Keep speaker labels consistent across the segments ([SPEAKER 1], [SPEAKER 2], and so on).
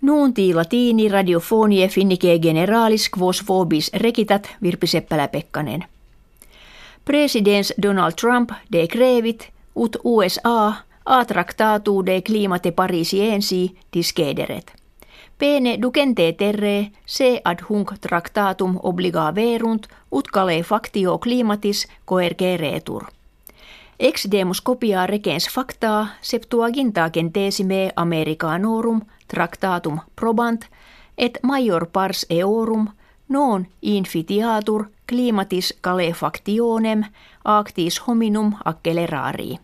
[SPEAKER 1] Nuunti latini radiofonie finnike generalis quos vobis rekitat Virpi Seppälä-Pekkanen. Presidents Donald Trump de crevit ut USA a tractatu de climate parisiensi discederet. Pene ducente terre se ad hunc tractatum obliga verunt ut cale factio climatis coergeretur. Ex demus copia regens facta septuaginta centesime americanorum tractatum probant et major pars eorum non infitiatur climatis calefactionem actis hominum accelerarii.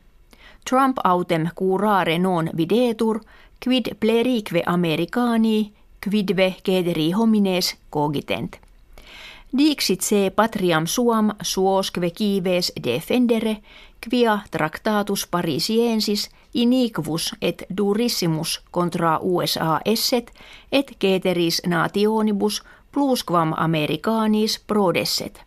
[SPEAKER 1] Trump autem curare non videtur, quid plerique americani, quidve cederi homines cogitent. Dixit se patriam suam suosque kives defendere, quia tractatus parisiensis iniquus et durissimus contra USA esset, et ceteris nationibus plusquam americanis prodesset.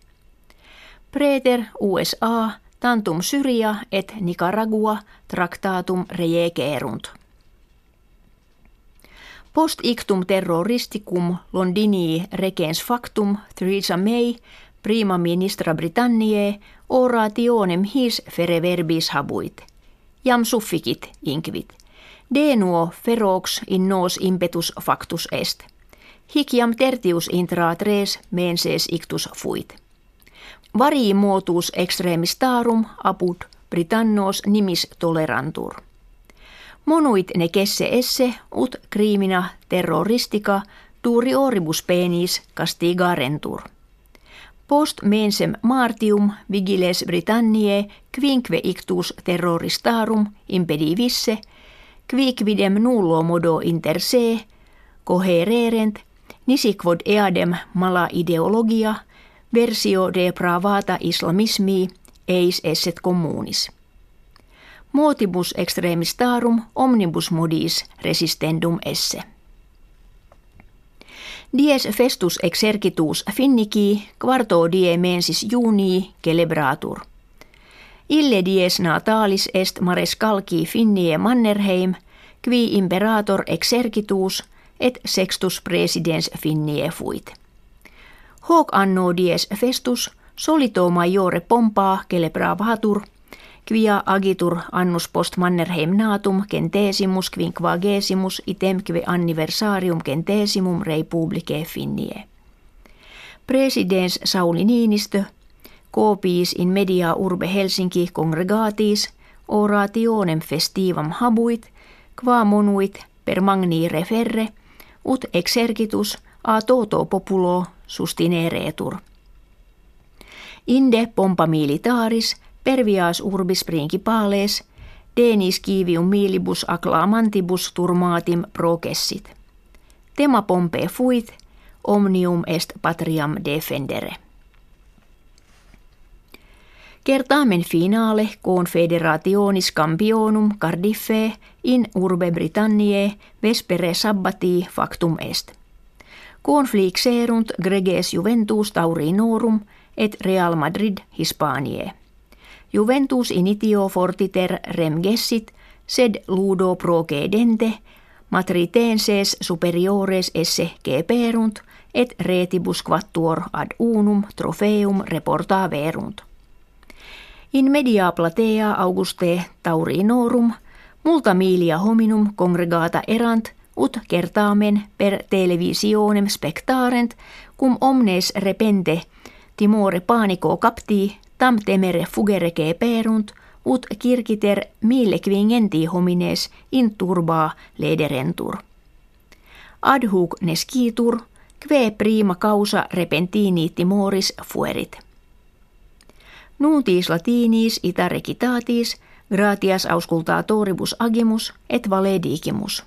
[SPEAKER 1] Preter USA tantum Syria et Nicaragua tractatum rejegerunt. Post ictum terroristicum Londinii regens factum Theresa May prima ministra Britanniae orationem his fere verbis habuit. Jam sufficit inquit. Denuo ferox in nos impetus factus est. Hic jam tertius intra tres menses ictus fuit. Varii muotuus extremistarum apud Britannos nimis tolerantur. Monuit ne kesse esse ut crimina terroristica duri oribus penis castigarentur. Post mensem martium vigiles Britanniae quinque ictus terroristarum impedivisse, quicvidem nullo modo inter se, cohererent, nisiquod eadem mala ideologia – versio de pravata islamismi eis esset communis. Motibus extremistarum omnibus modis resistendum esse. Dies festus exercitus finniki quarto die mensis junii celebratur. Ille dies natalis est marescalci finnie Mannerheim, qui imperator exercitus et sextus presidens finnie fuit. Hoc anno dies festus solito majore pompaa celebravatur, quia agitur annus post Mannerheim natum centesimus quinquagesimus itemque anniversarium centesimum rei publicae finnie. Presidens Sauli Niinistö, copiis in media urbe Helsinki congregatis, orationem festivam habuit, qua monuit per magni referre, ut exercitus a toto populo sustineretur. Inde pompa militaris pervias urbis principales denis kivium milibus acclamantibus turmatim processit. Tema pompe fuit, omnium est patriam defendere. Kertaamen finale confederationis campionum Cardiffe in urbe Britanniae vespere sabbatii factum est. Conflixerunt greges Juventus Taurinorum et Real Madrid Hispaniae. Juventus initio fortiter rem gessit, sed ludo procedente, matritenses superiores esse geperunt, et retibus quattuor ad unum trofeum reporta verunt. In media platea Auguste Taurinorum, multa milia hominum congregata erant, ut kertaamen per televisionem spectarent, cum omnes repente timore panico capti, tam temere fugere perunt, ut kirkiter mille quingenti homines in turba lederentur. Ad hoc nescitur, kve prima causa repentini timoris fuerit. Nuntis latinis ita recitatis, gratias auscultatoribus agimus et valedigimus.